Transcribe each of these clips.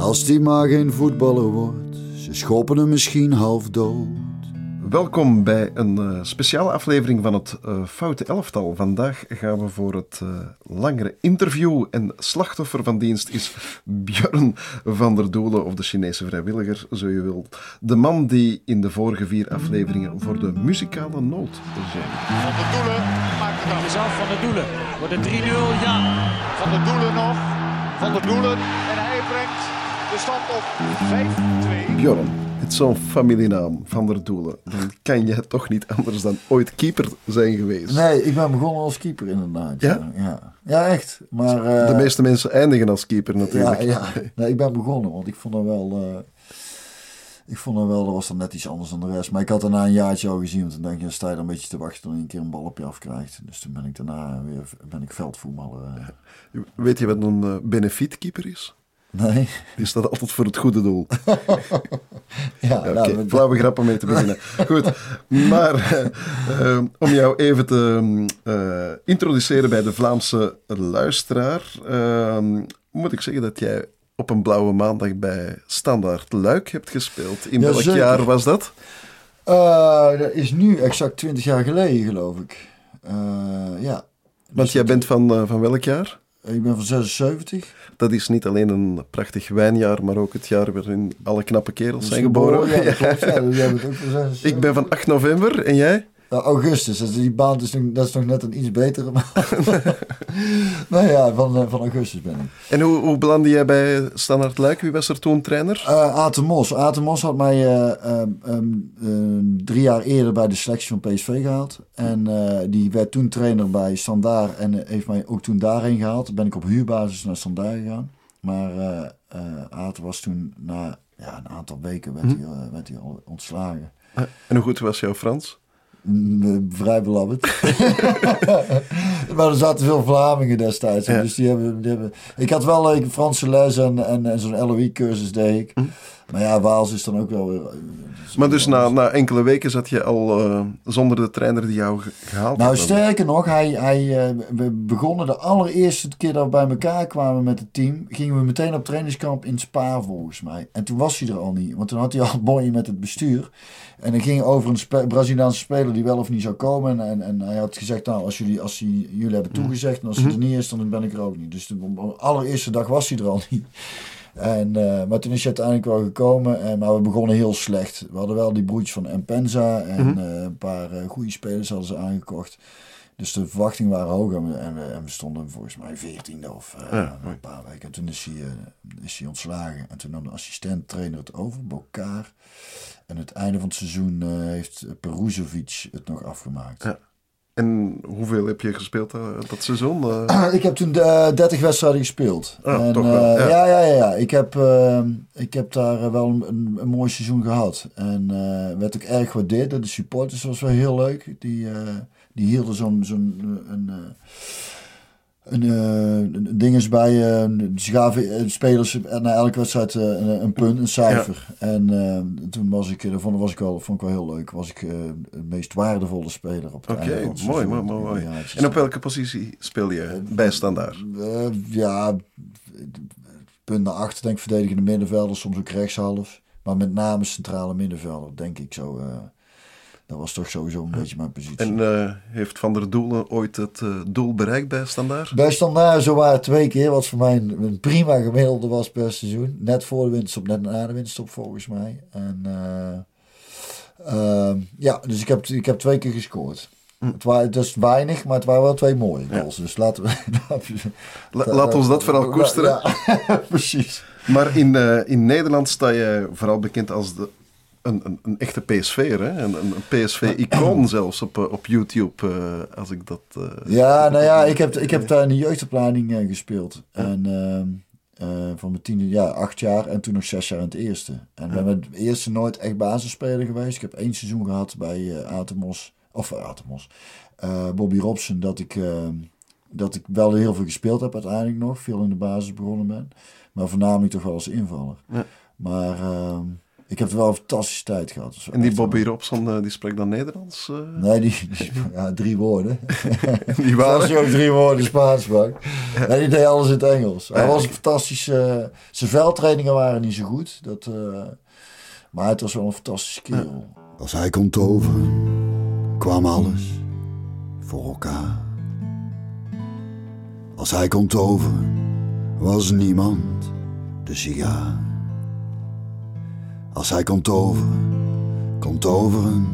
Als die maar geen voetballer wordt, ze schoppen hem misschien half dood. Welkom bij een uh, speciale aflevering van het uh, Foute Elftal. Vandaag gaan we voor het uh, langere interview. En slachtoffer van dienst is Björn van der Doelen, of de Chinese vrijwilliger, zo je wilt. De man die in de vorige vier afleveringen voor de muzikale noot zijn. Van der Doelen maakt het af. Is af van der Doelen. Wordt het 3-0? Ja. Van der Doelen nog. Van der Doelen. Stand op 5-2. Björn, het is zo'n familienaam, Van der Doelen. Dan kan je toch niet anders dan ooit keeper zijn geweest. Nee, ik ben begonnen als keeper inderdaad. Ja? Ja, ja echt. Maar, uh, de meeste mensen eindigen als keeper natuurlijk. Ja, ja. Nee, ik ben begonnen, want ik vond dat wel... Uh, ik vond dat wel, dat was dan net iets anders dan de rest. Maar ik had daarna een jaartje al gezien. Want dan denk je, dan sta je er een beetje te wachten tot je een keer een bal op je afkrijgt. Dus toen ben ik daarna weer ben ik veldvoetballer. Uh. Weet je wat een benefietkeeper is? Nee. Die staat altijd voor het goede doel. ja, nou, okay. flauwe grappen mee te beginnen. Goed, maar uh, uh, om jou even te uh, introduceren bij de Vlaamse luisteraar, moet ik zeggen dat jij op een blauwe maandag bij Standaard Luik hebt gespeeld. In Ja, welk zeker. jaar was dat? Dat is nu exact 20 jaar geleden, geloof ik. Ja. Want Dus jij bent van, van welk jaar? Ik ben van 76. Dat is niet alleen een prachtig wijnjaar, maar ook het jaar waarin alle knappe kerels zijn geboren. Ja, dat klopt. Ja, jij bent ook van 76. Ik ben van 8 november en jij? Ja, augustus, dus die baan is nog, dat is nog net een iets betere maand. nou ja, van, uh, van augustus ben ik. En hoe, hoe belandde jij bij Standaard Luik? Wie was er toen trainer? Uh, Aten Mos. Aten Mos had mij uh, um, um, drie jaar eerder bij de selectie van PSV gehaald. En die werd toen trainer bij Standaard en heeft mij ook toen daarheen gehaald. Toen ben ik op huurbasis naar Standaard gegaan. Maar Aten was toen na ja, een aantal weken werd, hm. hij, werd hij al ontslagen. En hoe goed was jouw Frans? Vrij belabberd. maar er zaten veel Vlamingen destijds. Ja. Dus die hebben, die hebben... Ik had wel een Franse les en, en, en zo'n LOI-cursus deed ik. Hm. Maar ja, Waals is dan ook wel weer... Maar dus na, na enkele weken zat je al uh, zonder de trainer die jou gehaald Nou, had? sterker nog, hij, hij, uh, we begonnen de allereerste keer dat we bij elkaar kwamen met het team... gingen we meteen op trainingskamp in Spa, volgens mij. En toen was hij er al niet. Want toen had hij al boeien met het bestuur. En het ging over een spe Braziliaanse speler die wel of niet zou komen. En, en hij had gezegd, nou, als jullie, als jullie hebben toegezegd... en als hij er niet is, dan ben ik er ook niet. Dus de allereerste dag was hij er al niet. En, uh, maar toen is hij uiteindelijk wel gekomen. En, maar we begonnen heel slecht. We hadden wel die broertjes van Empenza. En mm -hmm. uh, een paar uh, goede spelers hadden ze aangekocht. Dus de verwachtingen waren hoog. En we, en we, en we stonden volgens mij veertiende of ja, een paar weken. En toen is hij, is hij ontslagen. En toen nam de assistent trainer het over, Bokar. En het einde van het seizoen heeft Peruzovic het nog afgemaakt. Ja. En hoeveel heb je gespeeld uh, dat seizoen? Uh... Ik heb toen uh, 30 wedstrijden gespeeld. Oh, en, toch wel, ja. ja. ja, ja. Ik heb, ik heb daar wel een, een, mooi seizoen gehad. En werd ook erg gewaardeerd. De supporters was wel heel leuk. Die, die hielden zo'n zo'n een, een, een, ding is bij. ze gaven spelers na elke wedstrijd een, een punt, een cijfer. Ja. En toen was ik, dat vond, was ik wel, vond ik wel heel leuk. Was ik de meest waardevolle speler op het Oké, okay, mooi, mooi, mooi, mooi. Ja, en op welke positie speel je bij Standaard? Ja, punt naar achter, denk ik, verdedigende middenvelder, soms ook rechtshalf. Maar met name centrale middenvelder, denk ik zo. Dat was toch sowieso een beetje mijn positie. En uh, heeft Van der Doelen ooit het uh, doel bereikt bij Standaard? Bij Standaard zo waren twee keer, wat voor mij een, een, prima gemiddelde was per seizoen. Net voor de winterstop, net na de winterstop volgens mij. En uh, ja, dus ik heb, ik heb twee keer gescoord. Hm. Het, het is weinig, maar het waren wel twee mooie goals. Ja. Dus laten we... La, laat ons dat vooral koesteren. Ja, precies. Maar in, in Nederland sta je vooral bekend als de een, een, een, echte PSV'er, hè? Een, een PSV-icoon zelfs op, op YouTube, uh, als ik dat... Uh, ja, nou ja, ik heb, ik heb daar in de jeugdopleiding uh, gespeeld. En uh, van mijn tiende, ja, acht jaar en toen nog zes jaar in het eerste. En ik ben met het eerste nooit echt basisspeler geweest. Ik heb één seizoen gehad bij Atemos, of Atemos, Bobby Robson, dat ik, dat ik wel heel veel gespeeld heb uiteindelijk nog. Veel in de basis begonnen ben. Maar voornamelijk toch wel als invaller. Ja. Maar... Ik heb er wel een fantastische tijd gehad. En die Bobby Robson, eh, die spreekt dan Nederlands? eh? Nee, die, die- ja, drie woorden. die Als waren? je ook drie woorden Spaans sprak. Nee, die deed alles in het Engels. Hij was een fantastische... zijn veldtrainingen waren niet zo goed. Dat, eh, maar het was wel een fantastische kerel. Als hij kon toveren, kwam alles voor elkaar. Als hij kon toveren, was niemand de sigaar. Als hij kon toveren, kon toveren,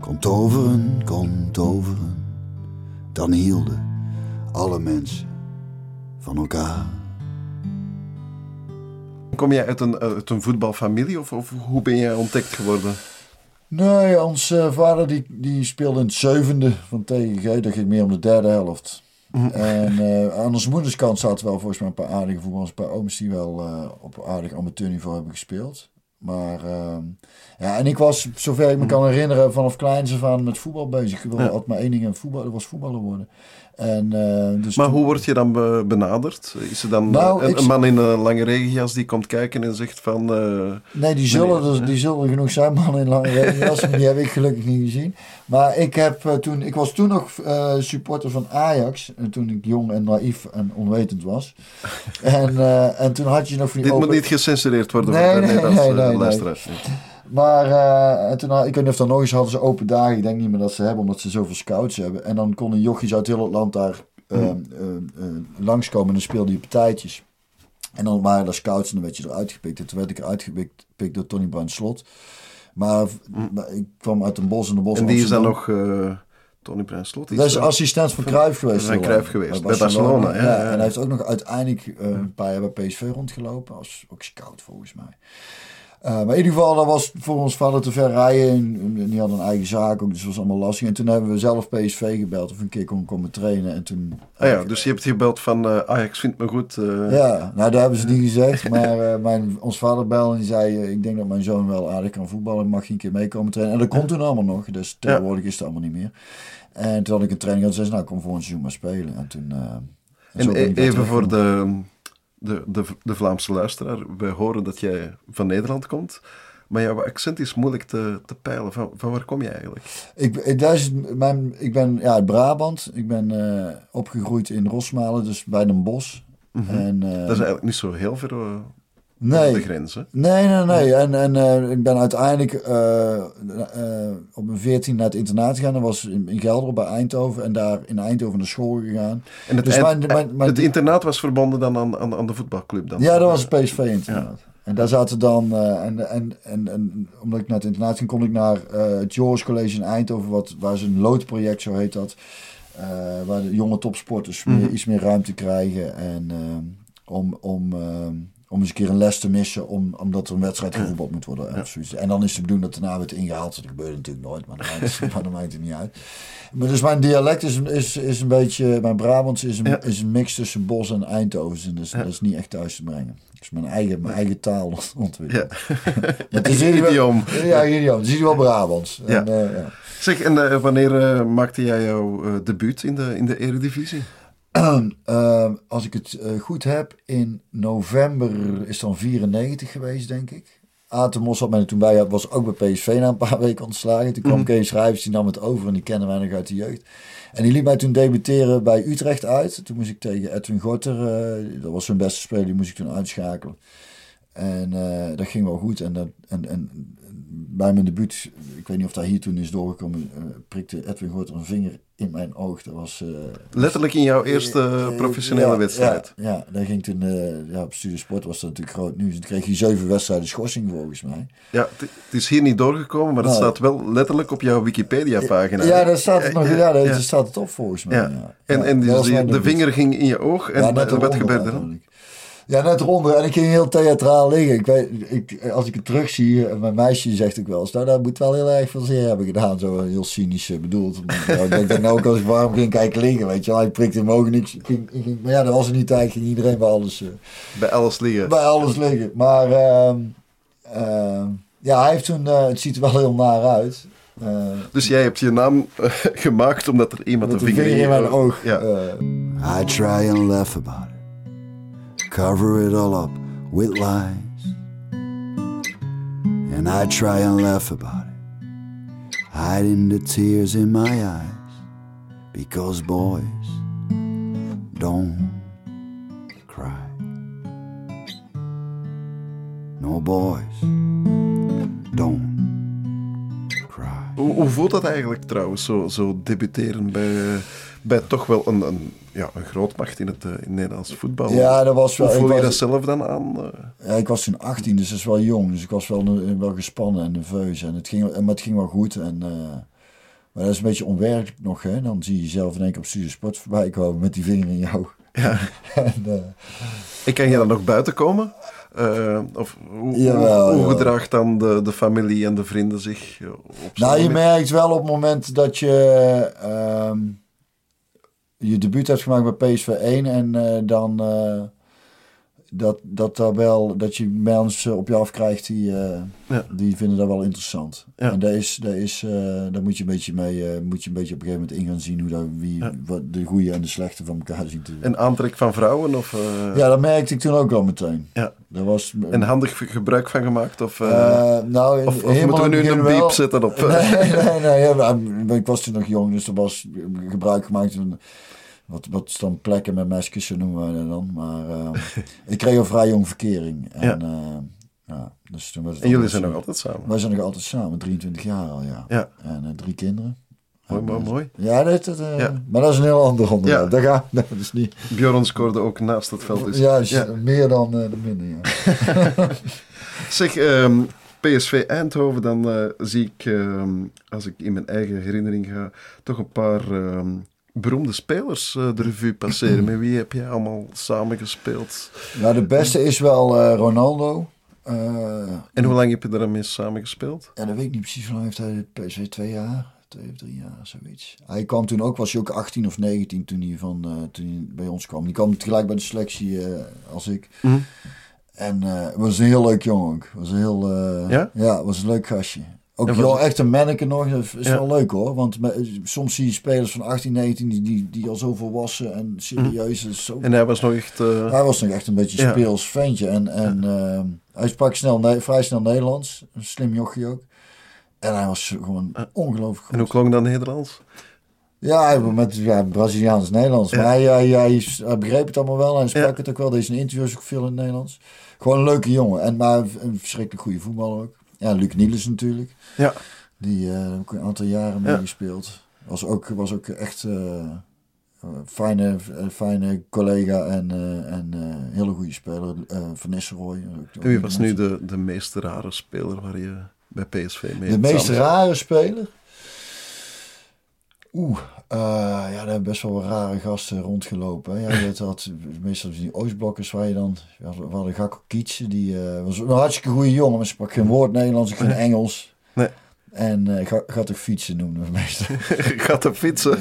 kon toveren, kon toveren. Dan hielden alle mensen van elkaar. Kom jij uit een, uit een voetbalfamilie of, of hoe ben jij ontdekt geworden? Nee, ons eh, vader die, die speelde in het zevende van TGG. Dat ging meer om de derde helft. En eh, aan onze moederskant zaten wel volgens mij een paar aardige voetballers. Een paar ooms die wel eh, op aardig amateurniveau hebben gespeeld. Maar ehm, ja, en ik was, zover ik me kan herinneren, vanaf kleins af aan met voetbal bezig. Ik wilde Ja. altijd maar één ding, en voetbal, dat was voetballer worden. En, eh, dus Maar toen- hoe word je dan be- benaderd? Is er dan Nou, een, ik- een man in een lange regenjas die komt kijken en zegt van... eh, Nee, die zullen, Nee, er, die zullen genoeg zijn, man in lange regenjas. die heb ik gelukkig niet gezien. Maar ik, heb, eh, toen, ik was toen nog supporter van Ajax. En toen ik jong en naïef en onwetend was. en, en toen had je nog van die dit moet open- niet gecensureerd worden Nee, voor nee, Nederlandse nee, nee, nee. Maar uh, en toen, ik weet niet of dat nog eens hadden ze open dagen. Ik denk niet meer dat ze hebben, omdat ze zoveel scouts hebben. En dan konden jochies uit heel het land daar uh, uh, langskomen en dan speelden je partijtjes. En dan waren er scouts en dan werd je eruit gepikt. En toen werd ik eruit gepikt door Tony Bruin Slot. Maar, maar, ik kwam uit een bos in de bos. En die is dan nog... Tony Bruin Slot. Dat is assistent van Cruijff geweest. Van Cruijff geweest, bij Barcelona. Ja, ja, ja, En hij heeft ook nog uiteindelijk uh, een paar jaar bij PSV rondgelopen. Als ook scout volgens mij. Uh, maar in ieder geval, dat was voor ons vader te ver rijden. En, en die had een eigen zaak ook, dus dat was allemaal lastig. En toen hebben we zelf PSV gebeld of een keer kon komen trainen. En toen, ah ja, dus je hebt gebeld van uh, Ajax vindt me goed. Uh... Ja, nou dat hebben ze niet gezegd. Maar mijn, ons vader belde en die zei, ik denk dat mijn zoon wel aardig kan voetballen. Mag je een keer meekomen trainen? En dat komt toen allemaal nog. Dus tegenwoordig is het allemaal niet meer. En toen had ik een training en zei ze, nou kom voor een seizoen maar spelen. En toen... en, en e even voor de de, de, de Vlaamse luisteraar, wij horen dat jij van Nederland komt. Maar jouw accent is moeilijk te, te peilen. Van, van waar kom je eigenlijk? Ik, ik, is mijn, ik ben ja, uit Brabant. Ik ben uh, opgegroeid in Rosmalen, dus bij Den Bosch. Mm -hmm. en, uh, dat is eigenlijk niet zo heel ver uh, nee, de grens, hè? Nee, nee, nee. En, en uh, ik ben uiteindelijk uh, op mijn veertien naar het internaat gegaan. Dat was in, in Gelder bij Eindhoven. En daar in Eindhoven naar school gegaan. En het, dus mijn, mijn, mijn, het internaat was verbonden dan aan, aan, aan de voetbalclub? Dan? Ja, dat was het PSV-internaat. Ja. En daar zaten dan, en, en, en, en, omdat ik naar het internaat ging, kon ik naar het Joris College in Eindhoven, wat, waar ze een loodproject, zo heet dat. Waar de jonge topsporters mm. meer, iets meer ruimte krijgen. En om, om, om eens een keer een les te missen, om, omdat er een wedstrijd gevoetbald moet worden. Ja. Of zoiets. En dan is de bedoeling dat daarna wordt ingehaald. Dat gebeurt natuurlijk nooit, maar dat maakt, het niet uit. Maar dus mijn dialect is, is, is een beetje, mijn Brabants is een, ja. is een mix tussen Bos en Eindhoven. Dus ja. dat is niet echt thuis te brengen. Dus mijn eigen, mijn eigen taal ontwikkelen. Ja. het is idioom. Ja, idioom. Het is wel Brabants. En, uh, ja. Zeg, en uh, wanneer uh, maakte jij jouw debuut in de, in de Eredivisie? Uh, als ik het uh, goed heb, in november is dan 94 geweest, denk ik. Atemos had mij er toen bij, was ook bij PSV na een paar weken ontslagen. Toen kwam mm. Kees Schrijvers, die nam het over en die kennen wij nog uit de jeugd. En die liet mij toen debuteren bij Utrecht uit. Toen moest ik tegen Edwin Gorter, uh, dat was zijn beste speler, die moest ik toen uitschakelen. En uh, dat ging wel goed. En, dat, en, en bij mijn debuut, ik weet niet of dat hier toen is doorgekomen, uh, prikte Edwin Gorter een vinger in mijn oog. Dat was... Uh, Letterlijk in jouw eerste professionele ja, wedstrijd? Ja, ja, daar ging toen... Uh, ja, op Studiesport was dat natuurlijk groot nieuws. Toen kreeg je zeven wedstrijden schorsing volgens mij. Ja, het is hier niet doorgekomen, maar het nou, staat wel letterlijk op jouw Wikipedia-pagina. Ja, daar staat het nog. Ja, daar ja. staat het op volgens mij. Ja. Ja. En, en dus die, de vinger ging in je oog en wat gebeurde er dan? Ja, net eronder. En ik ging heel theatraal liggen. Ik weet, ik, als ik het terug zie, mijn meisje zegt ook wel eens, nou, dat moet wel heel erg veel zeer hebben gedaan. Zo heel cynisch bedoeld. nou, ik denk nou ook als ik warm ging kijken liggen, weet je wel. Hij prikte in mijn ogen. Ik ging, maar ja, dat was in die tijd, ging iedereen bij alles... Uh, bij alles liggen. Bij alles liggen. Maar uh, uh, ja, hij heeft toen, uh, het ziet er wel heel naar uit. Uh, dus jij hebt je naam uh, gemaakt omdat er iemand een vinger, in mijn oog. oog. Ja. I try and laugh about it. Cover it all up with lies. And I try and laugh about it, hiding the tears in my eyes, because boys don't cry. No boys don't cry. Hoe, hoe voelt dat eigenlijk trouwens, zo, zo debuteren bij, bij toch wel een, een, ja, een grootmacht in het, eh, in het Nederlands voetbal? Ja, dat was wel. Hoe voel ik je was- dat zelf dan aan? eh? Ja, ik was toen 18, dus dat is wel jong. Dus ik was wel, eh, wel gespannen en nerveus. En het ging, maar het ging wel goed. En, maar dat is een beetje onwerkelijk nog. Hè? Dan zie je jezelf in één keer op Sport voorbij komen met die vinger in jou. Ja. en, En kan je dan nog buiten komen? Of hoe, Jawel, gedraagt dan de, de familie en de vrienden zich? Op nou, je merkt wel op het moment dat je ehm, je debuut hebt gemaakt bij PSV 1 en eh, dan eh, dat, dat, daar wel, dat je mensen op je afkrijgt die, Ja. die vinden dat wel interessant. Ja. En daar, is, daar, is, eh, daar moet je een beetje mee, eh, moet je een beetje op een gegeven moment in gaan zien hoe dat, wie, Ja. wat de goede en de slechte van elkaar zien te En aantrek van vrouwen? Of, Ja, dat merkte ik toen ook al meteen. Ja. Dat was, En handig gebruik van gemaakt? Of, nou, of, moeten we in nu het een wel. beep zetten op? eh, Nee, nee, nee. Maar ik was toen nog jong, dus er was gebruik gemaakt van wat, wat dan plekken met mesjes, zo noemen we dat dan. Maar eh, ik kreeg al vrij jong verkering. En, Ja. ja. ja, dus toen was het en jullie zijn nog altijd samen? Wij zijn nog altijd samen, 23 jaar al, ja. Ja. En eh, drie kinderen. Mooi, mooi, eh, mooi. Ja, dat, dat, eh, Ja. maar dat is een heel ander onderwerp. Ja. Dat, gaat, dat is niet... Bjorn scoorde ook naast het veld. Dus. ja, meer dan eh, de minder, ja. Zeg, ehm, PSV Eindhoven, dan eh, zie ik, ehm, als ik in mijn eigen herinnering ga, toch een paar ehm, beroemde spelers eh, de revue passeren. Met wie heb jij allemaal samengespeeld? Nou, de beste is wel eh, Ronaldo. Eh, En hoe lang heb je er dan mee samengespeeld? Ja, dat weet ik niet precies. Hoe lang heeft hij PSV? Twee jaar? Twee of drie jaar, zoiets. Hij kwam toen ook, was hij ook 18 of 19 toen hij, van, toen hij bij ons kwam. Die kwam tegelijk bij de selectie als ik. Mhm. En was een heel leuk jongen ook. Was een heel, Ja? ja, was een leuk gastje. Ook En het- echt een manneke nog. Dat is Ja. wel leuk hoor. Want soms zie je spelers van 18, 19 die, die, die al zo volwassen en serieus. is zo En hij was nog echt... eh, hij was nog echt een beetje Ja. een speels ventje. En, en ehm, hij sprak snel, Ne- vrij snel Nederlands. Een slim jochie ook. En hij was gewoon ongelooflijk goed. en hoe klonk dat Nederlands? Ja, met ja, Braziliaans-Nederlands. Maar hij, hij, hij, hij begreep het allemaal wel. Hij sprak het ook wel. Deze interviews ook veel in het Nederlands. Gewoon een leuke jongen. En, maar een verschrikkelijk goede voetballer ook. Ja, Luc Niels natuurlijk. Ja. Die heb ik een aantal jaren Ja. meegespeeld. Was ook, was ook echt eh, eh, fijne, eh, fijne collega en, eh, en hele goede speler. Van Nistelrooy. En wie was nu de, de meest rare speler waar je bij PSV mee De meest rare speler? Oeh, eh, ja, daar hebben best wel rare gasten rondgelopen. hè. Ja, je had meestal die Oostblokkers waar je dan... We hadden, Gakko Kietse, die eh, was een hartstikke goede jongen, maar sprak geen woord Nederlands, geen Engels. Nee. En ga, gaat ook fietsen noemen we meestal. Gaat op fietsen.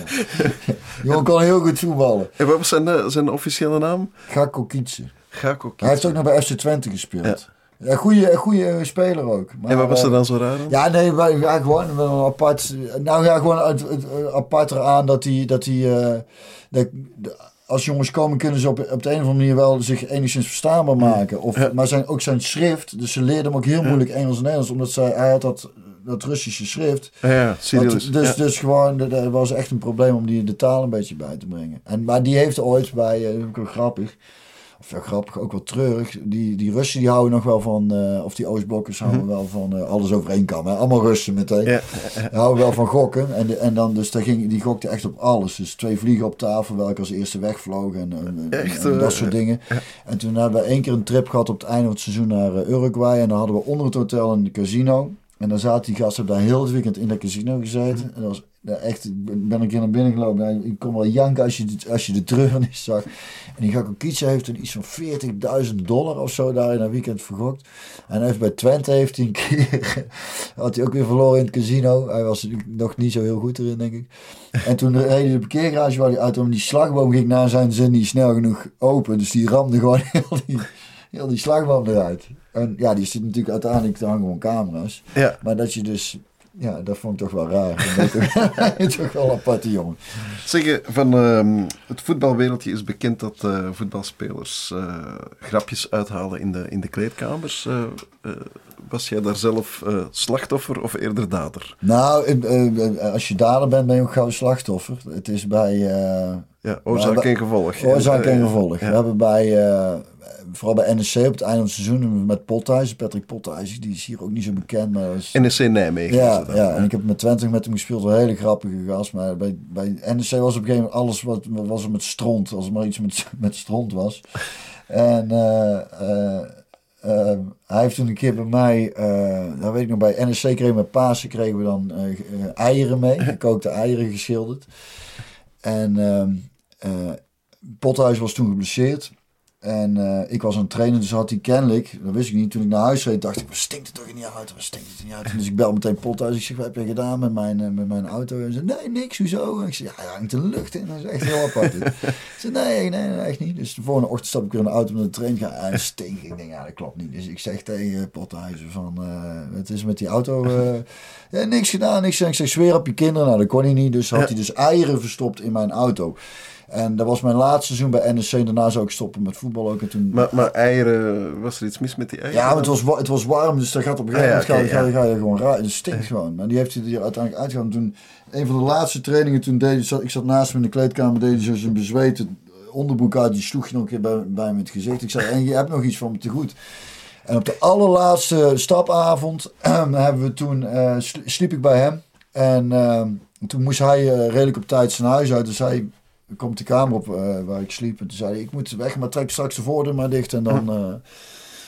jongen kon heel goed voetballen. En wat was zijn, zijn officiële naam? Gakko Kietse. Gakko Hij heeft ook nog bij FC Twente gespeeld. Ja. Goede, goede speler ook. Maar, En wat was er eh, dan zo raar? Ja, nee, wij, ja, gewoon een apart. Nou ja, gewoon het, het, het apart eraan dat hij. Dat hij eh, dat, als jongens komen, kunnen ze op, op de een of andere manier wel zich enigszins verstaanbaar maken. Of, Ja. Maar zijn, ook zijn schrift. Dus ze leerden hem ook heel moeilijk Engels en Nederlands, omdat zij, hij had dat, dat Russische schrift. Ja, Dat- dus, ja. dus gewoon, dat was echt een probleem om die de taal een beetje bij te brengen. En, maar die heeft ooit bij, eh, dat ook wel grappig, of ja, grappig, ook wel treurig. Die, die Russen die houden nog wel van, eh, of die Oostblokkers houden wel van eh, alles over één kam. Hè? Allemaal Russen meteen. Ja. Die houden wel van gokken. En, de- en dan, dus daar ging, die gokte echt op alles. Dus twee vliegen op tafel, welke als eerste wegvloog en, en- en- Echt, en eh, dat soort dingen. En toen hebben we één keer een trip gehad op het einde van het seizoen naar eh, Uruguay. En dan hadden we onder het hotel een casino. En dan zaten die gasten daar heel het weekend in dat casino gezeten. En dat was ja, echt, ik ben een keer naar binnen gelopen. Ik kon wel janken als je, de- als je de treurnis zag. En die Gakko Kietse heeft toen iets van 40.000 dollar of zo daar in een weekend vergokt. En hij heeft bij Twente heeft hij een keer, had hij ook weer verloren in het casino. Hij was nog niet zo heel goed erin, denk ik. En toen reed hij de parkeergarage waar hij uit en die slagboom ging naar zijn zin niet snel genoeg open. Dus die ramde gewoon heel die, heel die slagboom eruit. En ja, die zit natuurlijk uiteindelijk, te hangen gewoon camera's. Ja. Maar dat je dus ja, dat vond ik toch wel raar. Je toch wel een aparte jongen. Zeggen, van ehm, het voetbalwereldje is bekend dat eh, voetbalspelers eh, grapjes uithalen in de, in de kleedkamers. Eh, was jij daar zelf slachtoffer of eerder dader? Nou, als je dader bent, ben je ook gauw slachtoffer. Het is bij... Ja, oorzaak en gevolg. Oorzaak en gevolg. ja. We hebben bij, vooral bij NEC op het einde van het seizoen met Pothuizen, Patrick Pothuizen, die is hier ook niet zo bekend, maar is- NEC Nijmegen. ja, het dan, ja, en ik heb met Twente met hem gespeeld, een hele grappige gast. Maar bij, bij NEC was op een gegeven moment alles wat was er met stront, als er maar iets met, met stront was. En eh, eh, eh, hij heeft toen een keer bij mij, eh dat weet ik nog, bij NEC kregen we met Pasen kregen we dan eieren mee, gekookte eieren geschilderd. En ehm eh, Pothuis was toen geblesseerd. En eh, ik was aan het trainen, dus had hij kennelijk, dat wist ik niet, toen ik naar huis reed, dacht ik, wat stinkt het toch niet uit, wat stinkt het niet uit. Dus ik bel meteen Pothuis, ik zeg, wat heb je gedaan met mijn, eh, met mijn auto? En zei, nee, niks, hoezo? En ik zeg, ja, hij hangt de lucht in, dat is echt heel apart. Ik zei, nee, nee, nee, echt niet. Dus de volgende ochtend stap ik weer in de auto met de train, ga hij stinkt. Ik denk, ja, dat klopt niet. Dus ik zeg tegen Pothuizen van, eh wat is met die auto? eh, ja, niks gedaan, niks. Ik zeg, zweer op je kinderen. Nou, dat kon hij niet, dus had hij dus eieren verstopt in mijn auto. En dat was mijn laatste seizoen bij NEC. Daarna zou ik stoppen met voetbal ook. En toen... Maar, maar eieren, was er iets mis met die eieren? ja, het was, wa- het was warm, dus daar gaat op een gegeven Ah, ja, moment ga, je- ja. ga, je- ga je gewoon raar. Het stinkt gewoon. Maar die heeft hij er uiteindelijk uitgehaald. Toen, een van de laatste trainingen, toen deed hij, zat, ik zat naast hem in de kleedkamer, deed hij zo zijn bezweten onderbroek uit. Die sloeg je nog een keer bij, bij me het gezicht. Ik zei, en je hebt nog iets van me te goed. En op de allerlaatste stapavond hebben we toen, eh, sli- sliep ik bij hem. En eh, toen moest hij eh, redelijk op tijd zijn huis uit. Dus hij komt de kamer op eh, waar ik sliep. En toen zei hij, ik moet weg, maar trek straks de voordeur maar dicht. En dan, eh,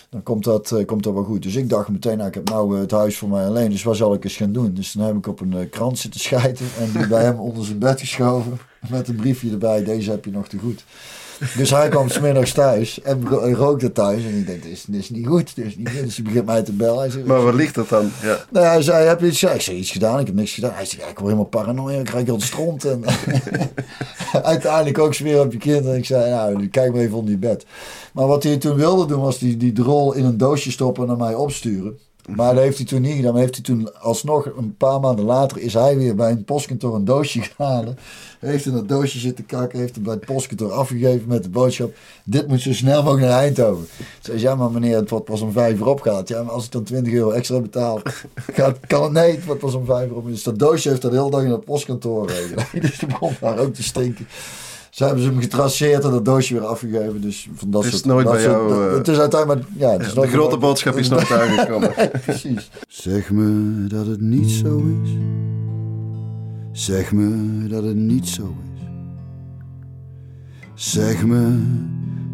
dan komt, dat, eh, komt dat wel goed. Dus ik dacht meteen, nou, ik heb nou het huis voor mij alleen. Dus wat zal ik eens gaan doen? Dus dan heb ik op een krant zitten schijten. En die bij hem onder zijn bed geschoven. Met een briefje erbij, deze heb je nog te goed. Dus hij kwam smiddags thuis en ro- en rookte thuis. En ik denk, dit is, dit is niet goed. Dit is niet goed. Dus hij begint mij te bellen. Hij zegt, Maar waar ligt dat dan? Ja. nou, hij zei, heb je iets? Ik zei, iets gedaan. Ik heb niks gedaan. Hij zei, ja, ik word helemaal paranoia. Ik krijg heel de stront. En uiteindelijk ook weer op je kinderen. Ik zei, nou, kijk maar even onder je bed. Maar wat hij toen wilde doen, was die, die drol in een doosje stoppen en naar mij opsturen. Maar dat heeft hij toen niet gedaan. Heeft hij toen alsnog, een paar maanden later, is hij weer bij een postkantoor een doosje gehaald. Heeft in dat doosje zitten kakken. Heeft hem bij het postkantoor afgegeven met de boodschap. Dit moet zo snel mogelijk naar Eindhoven. Zei, ja maar meneer, het wordt pas om vijf uur opgehaald. Ja, maar als ik dan 20 euro extra betaal, gaat, kan het, nee, het wordt pas om vijf uur op. Dus dat doosje heeft dat de hele dag in het postkantoor. Dus de begon daar ook te stinken. Ze hebben ze hem getraceerd en dat doosje weer afgegeven. Dus van dat Het is soort, nooit dat bij soort- jou, dat- eh, het is uiteindelijk, ja, het is De nooit grote bij- boodschap is nooit aangekomen. Precies. Zeg me dat het niet zo is. Zeg me dat het niet zo is. Zeg me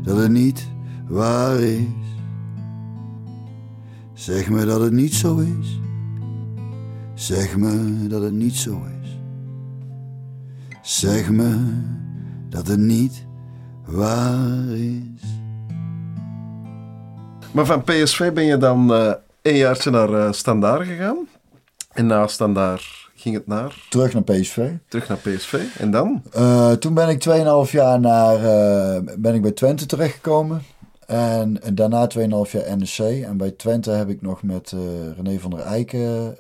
dat het niet waar is. Zeg me dat het niet zo is. Zeg me dat het niet zo is. Zeg me dat het niet waar is. Maar van PSV ben je dan eh een jaartje naar eh Standaard gegaan. En na Standaard ging het naar, Terug naar PSV. terug naar PSV. En dan? Eh, toen ben ik 2,5 jaar naar, ben ik bij Twente terechtgekomen. En, en daarna 2,5 jaar NEC. En bij Twente heb ik nog met René van der Eiken.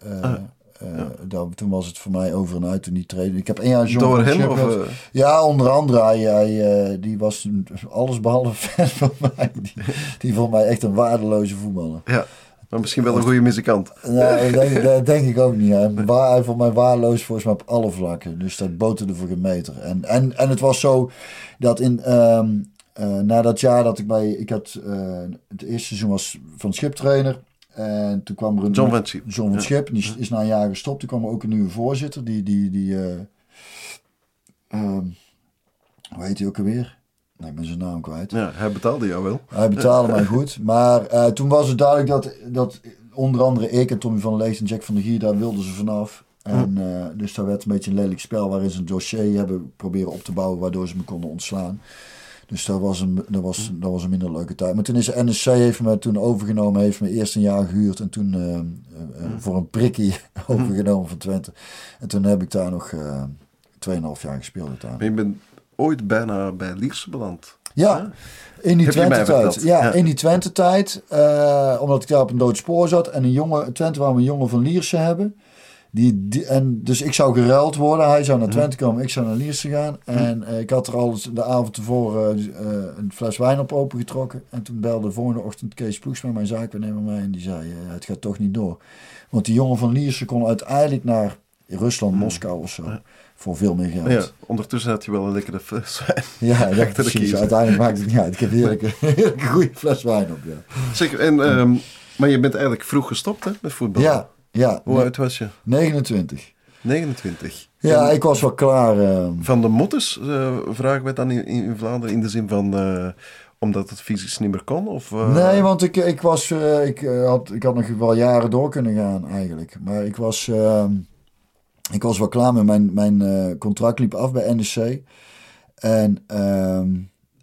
Eh, toen was het voor mij over en uit toen treden. Ik heb één jaar John Door hem? Of, eh, Ja, onder andere. Hij, hij, eh, die was alles behalve fan van mij. Die, die vond mij echt een waardeloze voetballer. ja, maar misschien wel een goede muzikant. Nee, dat denk, dat denk ik ook niet. Hij, vond mij waardeloos volgens mij op alle vlakken. Dus dat boterde voor geen meter. En, en, en het was zo dat in, eh, na dat jaar dat ik bij... Ik had, het eerste seizoen was van schiptrainer. En toen kwam er een... John van Schip. John van. Schip. Die is, na een jaar gestopt. Toen kwam er ook een nieuwe voorzitter. Die... die, die ehm, hoe heet hij ook alweer? Nee, ik ben zijn naam kwijt. Ja, hij betaalde jou wel. Hij betaalde mij goed. Maar eh, toen was het duidelijk dat, dat onder andere ik en Tommy van Lees en Jack van der Gier, daar wilden ze vanaf. En, eh, dus daar werd een beetje een lelijk spel waarin ze een dossier hebben proberen op te bouwen waardoor ze me konden ontslaan. Dus dat was een, dat was, dat was een minder leuke tijd. Maar toen is NSC heeft me toen overgenomen, heeft me eerst een jaar gehuurd en toen eh, eh, eh, voor een prikkie overgenomen van Twente. En toen heb ik daar nog eh 2,5 jaar gespeeld uiteindelijk. Maar je bent ooit bijna bij Lierse beland. Ja, in die Twente-tijd. Ja, Ja. in die Twente-tijd. omdat ik daar op een dood spoor zat. En een jongen, Twente wou een jongen van Lierse hebben. Die, die, en dus ik zou geruild worden. Hij zou naar Twente komen, ik zou naar Lierse gaan. En eh, ik had er al de avond tevoren eh, een fles wijn op opengetrokken. En toen belde de volgende ochtend Kees Ploegs met mijn zaakwaarnemer mij. En die zei, eh, het gaat toch niet door. Want die jongen van Lierse kon uiteindelijk naar Rusland, Moskou of zo. Voor veel meer geld. Ja, ondertussen had je wel een lekkere fles wijn. Ja, ja precies. Uiteindelijk maakt het niet uit. Ik heb heerlijke, heerlijke goede fles wijn op, ja. Zeker, en, ehm, maar je bent eigenlijk vroeg gestopt hè, met voetbal. Ja, ja. Hoe oud was je? 29. 29. Ja, En ik was wel klaar. eh, Van de motters eh, vragen we dan in, in Vlaanderen in de zin van... eh, omdat het fysisch niet meer kon? Of, eh, Nee, want ik, ik, was, ik, had, ik had nog wel jaren door kunnen gaan eigenlijk. Maar ik was, ehm, ik was wel klaar met mijn, mijn contract liep af bij NEC. En ehm,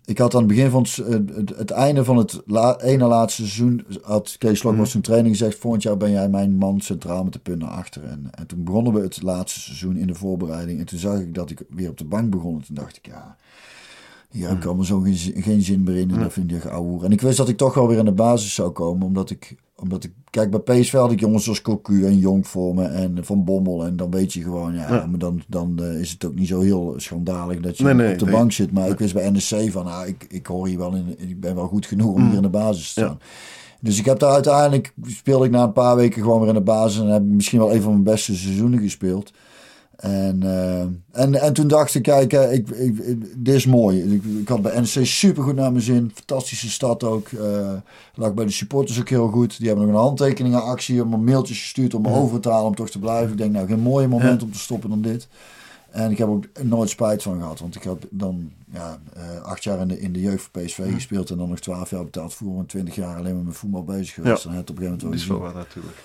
ik had aan het begin van het, het, het einde van het la, ene laatste seizoen... had Kees Slok was zijn training gezegd... volgend jaar ben jij mijn man centraal met de punt naar achter. En, en toen begonnen we het laatste seizoen in de voorbereiding. En toen zag ik dat ik weer op de bank begon. En toen dacht ik, ja... Hier heb ik allemaal zo geen, zin- geen zin meer in. En dat vind ik ouwe. En ik wist dat ik toch wel weer in de basis zou komen. Omdat ik, omdat ik kijk, bij PSV had ik jongens zoals Cocu en Jonk voor me. En Van Bommel. En dan weet je gewoon, ja, Ja. maar dan, dan eh, is het ook niet zo heel schandalig dat je Nee, nee, op de nee. bank zit. Maar ik wist bij NEC van, ah, ik, ik hoor hier wel in. Ik ben wel goed genoeg om Mm. hier in de basis te staan. Dus ik heb daar uiteindelijk, speelde ik na een paar weken gewoon weer in de basis. En heb misschien wel een van mijn beste seizoenen gespeeld. En, eh, en, en toen dacht ik, kijk, eh, ik, ik, ik- dit is mooi. Ik, ik had bij NEC super goed naar mijn zin. Fantastische stad ook. eh lag bij de supporters ook heel goed. Die hebben nog een handtekeningenactie, om een mailtjes gestuurd om me over te halen om toch te blijven. Ik denk, nou, geen mooier moment om te stoppen dan dit. En ik heb ook nooit spijt van gehad. Want ik heb dan ja, acht jaar in de, in de jeugd voor PSV gespeeld. En dan nog twaalf jaar betaald voetbal. En twintig jaar alleen maar met voetbal bezig geweest. Ja. En het op een gegeven moment Dat wel is wel wat natuurlijk.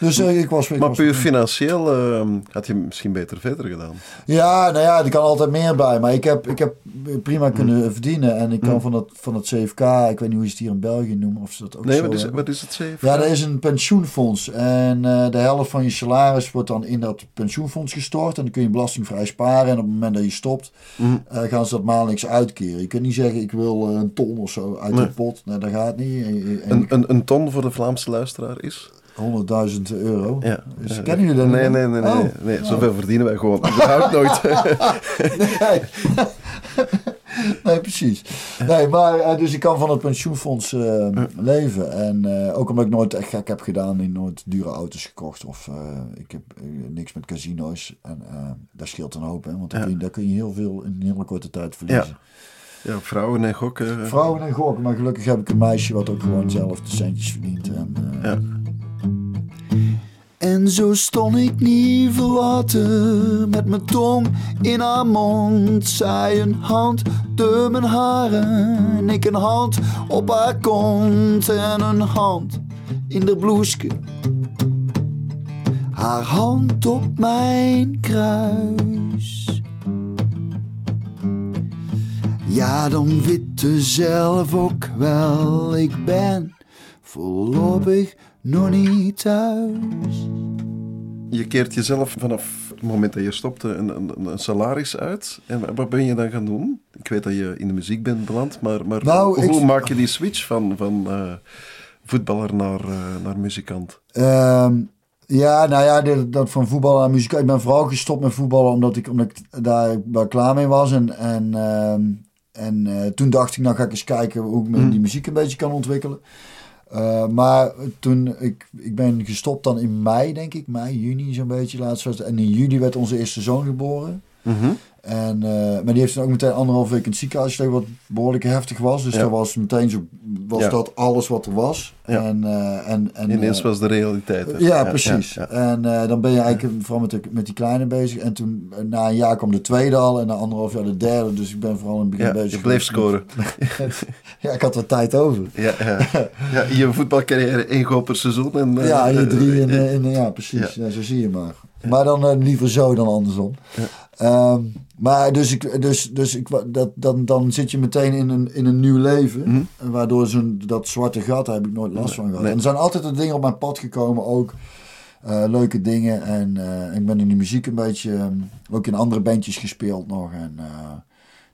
Dus eh, ik was... Ik Maar was puur financieel ehm, had je misschien beter verder gedaan. Ja, nou ja, er kan altijd meer bij. Maar ik heb, ik heb prima kunnen Mm. verdienen. En ik kan van, het, van het CFK, ik weet niet hoe ze het hier in België noemen. Of ze dat ook Nee, zo wat is, wat is het CFK? Ja, er is een pensioenfonds. En eh, de helft van je salaris wordt dan in dat pensioenfonds gestort. En dan kun je belastingvrij sparen. En op het moment dat je stopt, Mhm. eh, gaan ze dat maandelijks uitkeren. Je kunt niet zeggen, ik wil een ton of zo uit Nee. de pot. Nee, dat gaat niet. En- en- Een, een, een ton voor de Vlaamse luisteraar is? 100.000 euro. Ja. Dus Ja. kennen jullie dat Nee, nee, nee. nee, Oh. nee. Zoveel verdienen wij gewoon überhaupt nooit. Nee. nee, precies. Nee, maar eh, dus ik kan van het pensioenfonds eh, leven. En eh, ook omdat ik nooit echt gek heb gedaan, ik nooit dure auto's gekocht. Of ik heb niks met casino's. En dat scheelt een hoop, hè, want daar, Ja. kun je, daar kun je heel veel in een hele korte tijd verliezen. ja, vrouwen en gokken. Vrouwen en gokken, maar gelukkig heb ik een meisje wat ook gewoon zelf de centjes verdient. En, Ja. En zo stond ik niet verlaten met mijn tong in haar mond. Zij een hand door mijn haren, en ik een hand op haar kont en een hand in de bloeske. Haar hand op mijn kruis. Ja, dan witte zelf ook wel, ik ben voorlopig nog niet thuis. Je keert jezelf vanaf het moment dat je stopte een, een, een salaris uit. En wat ben je dan gaan doen? Ik weet dat je in de muziek bent beland, maar, maar Nou, hoe ik- maak je die switch van, van eh, voetballer naar, eh, naar muzikant? Ehm, ja, nou ja, dat van voetbal naar muziek. Ik ben vooral gestopt met voetballen omdat ik, omdat ik daar wel klaar mee was. En, en, ehm, en eh, toen dacht ik, nou ga ik eens kijken hoe ik me die muziek een beetje kan ontwikkelen. Eh, maar toen, ik, ik ben gestopt dan in mei, denk ik. Mei, juni zo'n beetje laatst. En in juli werd onze eerste zoon geboren. Mhm. En, eh, maar die heeft dan ook meteen anderhalf week in het ziekenhuis wat behoorlijk heftig was. Dus Ja. dat was meteen zo, was Ja. dat alles wat er was. Ja. En, eh, en, en, Ineens eh, was de realiteit. ja, precies. En dan ben je eigenlijk vooral met, de, met die kleine bezig. En toen, na een jaar kwam de tweede al. En na anderhalf jaar de derde. Dus ik ben vooral in het begin Ja, bezig. je bleef scoren. ja, ik had er tijd over. Ja, ja. je voetbalcarrière één goal per seizoen. En, ja, je drie. In, in, ja, precies. Ja. zo zie je maar. Maar dan liever zo dan andersom. Ehm, maar dus, ik, dus, dus ik, dat, dan, dan zit je meteen in een, in een nieuw leven. Mhm. Waardoor zo'n, dat zwarte gat, daar heb ik nooit last van gehad. nee. En er zijn altijd er dingen op mijn pad gekomen ook. eh, leuke dingen. En eh, ik ben in de muziek een beetje, ehm, ook in andere bandjes gespeeld nog. En eh,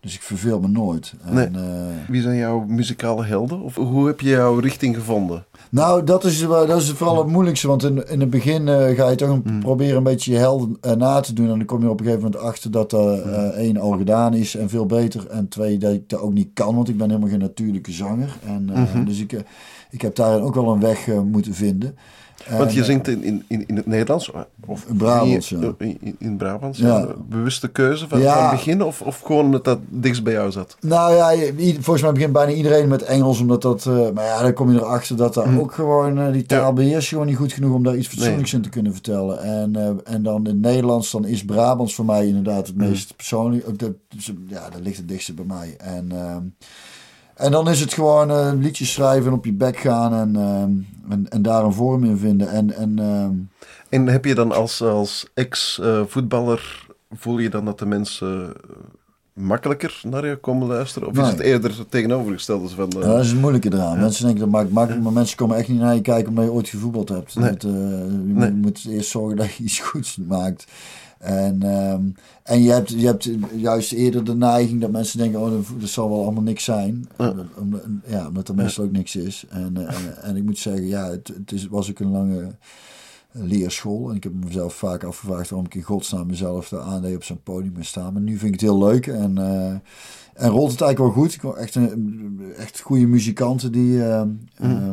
Dus ik verveel me nooit. En, eh, Wie zijn jouw muzikale helden? Of hoe heb je jouw richting gevonden? Nou, dat is, wel- dat is vooral het moeilijkste. Want in, in het begin eh, ga je toch een, proberen een beetje je helden eh, na te doen. En dan kom je op een gegeven moment achter dat er eh, één al gedaan is en veel beter. En twee, dat ik dat ook niet kan, want ik ben helemaal geen natuurlijke zanger. En, eh, Dus ik, eh, ik heb daarin ook wel een weg eh, moeten vinden. Want En, je eh, zingt in, in, in, in het Nederlands? Of In Brabants, ja. in, in, in Brabants, Ja. ja. Bewuste keuze van, Ja. van het begin? Of, of gewoon omdat dat dichtst bij jou zat? Nou ja, volgens mij begint bijna iedereen met Engels, omdat dat... eh, maar ja, dan kom je erachter dat daar ook gewoon... eh, die taal Ja. beheers je gewoon niet goed genoeg om daar iets fatsoenlijks in te kunnen vertellen. En, eh, en dan in het Nederlands, dan is Brabants voor mij inderdaad het meest persoonlijk. ook Ja, dat ligt het dichtste bij mij. En, ehm, en dan is het gewoon eh, liedjes schrijven en op je bek gaan en, ehm, en, en daar een vorm in vinden. En, en ehm, En heb je dan als, als ex-voetballer, voel je dan dat de mensen eh, makkelijker naar je komen luisteren? Of Nee. is het eerder het tegenovergestelde? Van, eh, Ja, dat is het moeilijke eraan. Mensen denken dat maakt makkelijk, maar mensen komen echt niet naar je kijken omdat je ooit gevoetbald hebt. Nee. Dat, eh, je Nee. moet eerst zorgen dat je iets goeds maakt. En, ehm, en je, hebt, je hebt juist eerder de neiging dat mensen denken, oh, dat- zal wel allemaal niks zijn. Ja. Omdat, ja, omdat er meestal ook niks is. En, eh, en, en ik moet zeggen, ja, het, het is, was ook een lange leerschool. En ik heb mezelf vaak afgevraagd waarom ik in godsnaam mezelf daar aandeed op zo'n podium mee staan. Maar nu vind ik het heel leuk en, eh, en rolt het eigenlijk wel goed. Ik wil echt, een, echt goede muzikanten die, eh, eh,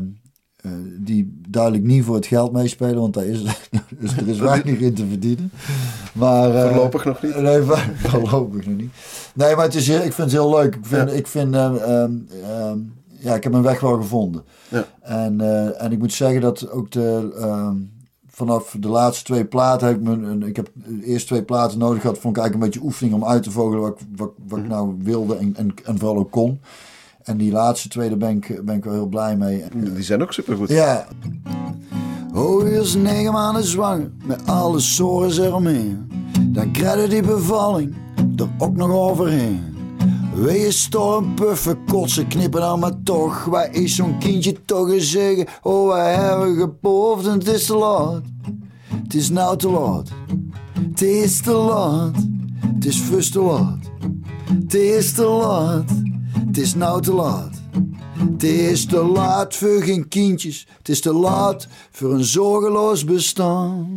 eh, die duidelijk niet voor het geld meespelen, want daar is, dus er is weinig in te verdienen. Maar, eh, Voorlopig nog niet. Nee, voor- voorlopig nog niet. Nee, maar het is, ik vind het heel leuk. Ik vind, Ja. ik vind eh, ehm, ehm, ja, ik heb mijn weg wel gevonden. Ja. En, en ik moet zeggen dat ook de, ehm, vanaf de laatste twee platen heb ik een- ik heb de eerste twee platen nodig gehad, vond ik eigenlijk een beetje oefening om uit te vogelen wat, ik- wat, wat ik nou wilde en, en, en vooral ook kon. En die laatste twee, daar ben ik, ben ik wel heel blij mee. Die zijn ook supergoed. Ja, Oh, is negen maanden zwanger, met alle zorgen eromheen. Dan krijg je die bevalling er ook nog overheen. Je storm, puffen, kotsen, knippen dan maar toch. Waar is zo'n kindje toch eens zeggen? Oh, wij hebben gepoofd en het is te laat. Het is nou te laat. Het is te laat. Het is vast te laat. Het is te laat. Het is nou te laat. Het is te laat voor geen kindjes. Het is te laat voor een zorgeloos bestaan.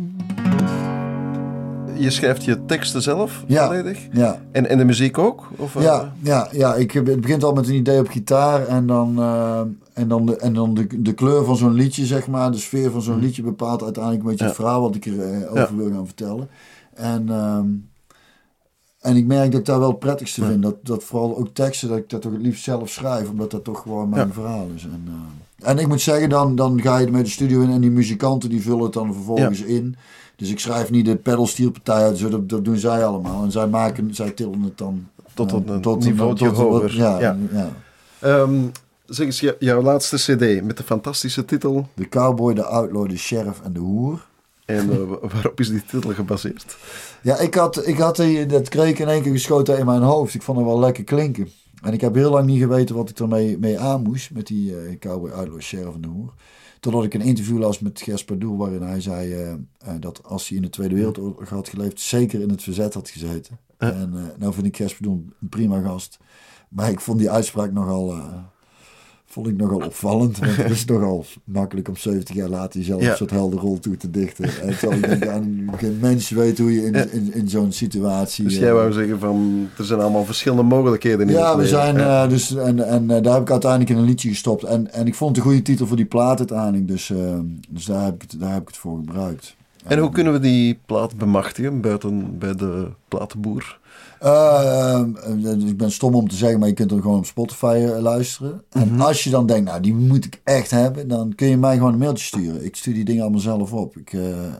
Je schrijft je teksten zelf Ja. volledig? ja. En, en de muziek ook? Of, eh, Ja, ja, ja ik, het begint al met een idee op gitaar en dan, eh, en dan, de, en dan de, de kleur van zo'n liedje, zeg maar. De sfeer van zo'n liedje bepaalt uiteindelijk een beetje het Ja. verhaal wat ik erover over Ja. wil gaan vertellen. En, ehm, en ik merk dat ik daar wel het prettigste vind. Dat, dat vooral ook teksten, dat ik dat toch het liefst zelf schrijf, omdat dat toch gewoon mijn Ja. verhaal is. En, eh, en ik moet zeggen, dan, dan ga je met de studio in en die muzikanten die vullen het dan vervolgens in. Dus ik schrijf niet de pedalstierpartij uit, dat, dat doen zij allemaal. En zij maken, zij tillen het dan Tot ja, een niveautje tot een- hoger. Ja, Ja. ja. Ehm, zeg eens, jou- jouw laatste cd met de fantastische titel. De cowboy, de outlaw, de sheriff en de hoer. En eh, wa- waarop is die titel gebaseerd? Ja, ik had, ik had die, dat kreeg ik in één keer geschoten in mijn hoofd. Ik vond het wel lekker klinken. En ik heb heel lang niet geweten wat ik ermee mee aan moest met die eh, cowboy, outlaw, sheriff en de hoer. Totdat ik een interview las met Gesper Doel waarin hij zei eh, dat als hij in de Tweede Wereldoorlog had geleefd, zeker in het verzet had gezeten. En nou vind ik Gesper Doel een prima gast. Maar ik vond die uitspraak nogal, vond ik nogal opvallend. Want het is nogal makkelijk om 70 jaar later jezelf Ja. een soort helder rol toe te dichten. En terwijl ik denk, ja, geen mens weet hoe je in, Ja. in, in zo'n situatie... Dus eh, jij wou zeggen van, er zijn allemaal verschillende mogelijkheden in ja, we zijn Ja. eh, dus en, en eh, daar heb ik uiteindelijk in een liedje gestopt. En, en ik vond het een goede titel voor die plaat uiteindelijk. Dus, eh, dus daar, heb ik het, daar heb ik het voor gebruikt. En hoe kunnen we die plaat bemachtigen buiten bij de platenboer? Eh, eh, ik ben stom om te zeggen, maar je kunt hem gewoon op Spotify eh, luisteren. En als je dan denkt, nou die moet ik echt hebben, dan kun je mij gewoon een mailtje sturen. Ik stuur die dingen allemaal zelf op. Ik,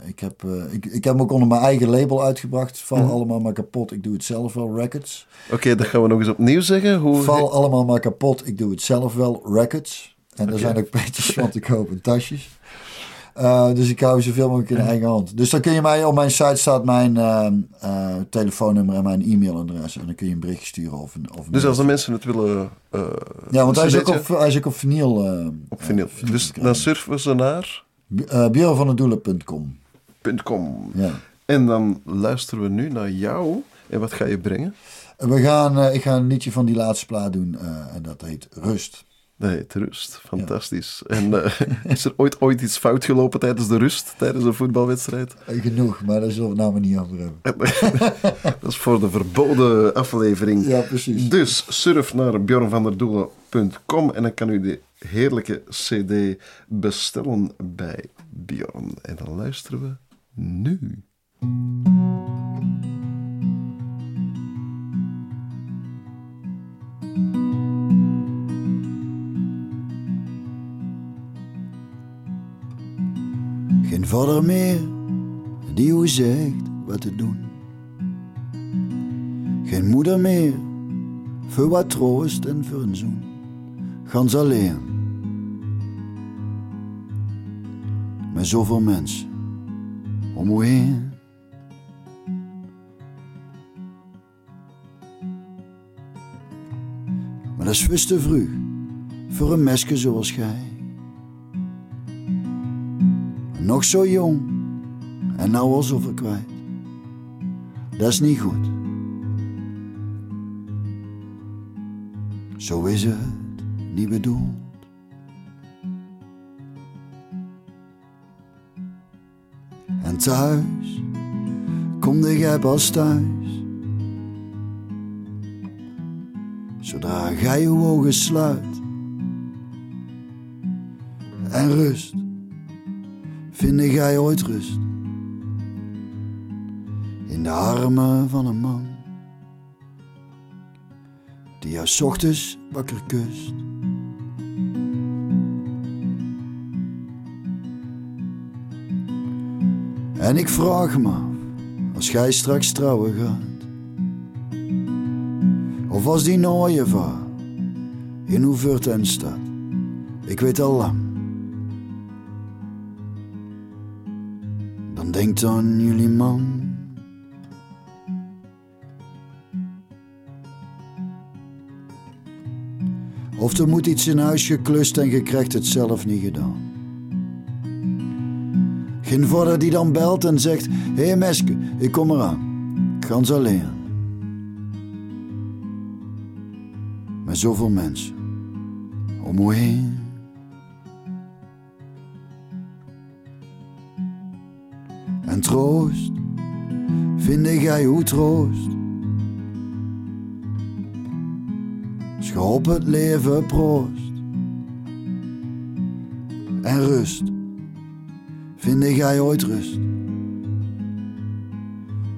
ik, heb, ik, ik heb hem ook onder mijn eigen label uitgebracht. Val allemaal maar kapot, ik doe het zelf wel, records. Oké, dat gaan we nog eens opnieuw zeggen. Hoe... Val allemaal maar kapot, ik doe het zelf wel, records. En er Oké. zijn ook petjes van te kopen, tasjes. Eh, dus ik hou zoveel mogelijk in eigen hand. Dus dan kun je mij, op mijn site staat mijn eh, eh, telefoonnummer en mijn e-mailadres. En dan kun je een bericht sturen of een... Of een Dus als de mensen het willen... eh, Ja, want hij is, ook op, hij is ook op vinyl. op vinyl. Dus dan surfen ze naar uh, björnvandedoelen.com. .com. Ja. En dan luisteren we nu naar jou. En wat ga je brengen? We gaan, eh, ik ga een liedje van die laatste plaat doen en dat heet Rust. Nee, de rust. Fantastisch. En eh, is er ooit, ooit iets fout gelopen tijdens de rust, tijdens een voetbalwedstrijd? Eh, genoeg, maar daar zullen we het nou maar niet over hebben. dat is voor de verboden aflevering. Ja, precies. Dus surf naar bjornvanderdoelen.com en dan kan u de heerlijke cd bestellen bij Bjorn. En dan luisteren we nu. Vader meer die u zegt wat te doen. Geen moeder meer voor wat troost en voor een zoen. Gans alleen. Met zoveel mensen om u heen. Maar dat is te vroeg voor een meisje zoals gij. Nog zo jong en nou al zoveel kwijt. Dat is niet goed. Zo is het niet bedoeld. En thuis komde jij pas thuis. Zodra gij je ogen sluit en rust vind jij ooit rust in de armen van een man die jou ochtends wakker kust. En ik vraag me af, als gij straks trouwen gaat, of als die nooie vaar in uw en staat, ik weet al lang denkt aan jullie man. Of er moet iets in huis geklust en je krijgt het zelf niet gedaan. Geen vader die dan belt en zegt: Hé meske, ik kom eraan. Ik ga alleen. Met zoveel mensen om me heen. Troost. Vind jij hoe troost? Schop het leven proost. En rust. Vind jij ooit rust?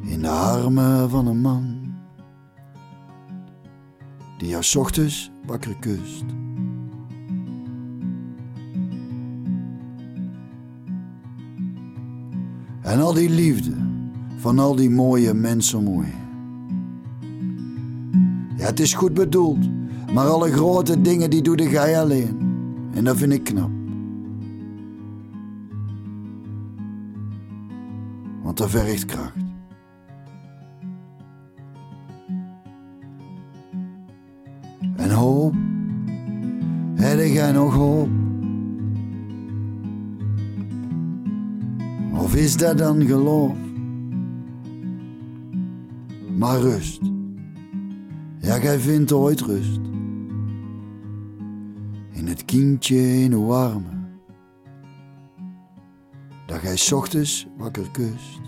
In de armen van een man die jou ochtends wakker kust. En al die liefde van al die mooie mensen mooi. Ja, het is goed bedoeld, maar alle grote dingen die doe jij alleen. En dat vind ik knap. Want dat vergt kracht. Is dat dan geloof? Maar rust. Ja, gij vindt ooit rust. In het kindje in uw armen. Dat gij ochtends wakker kust.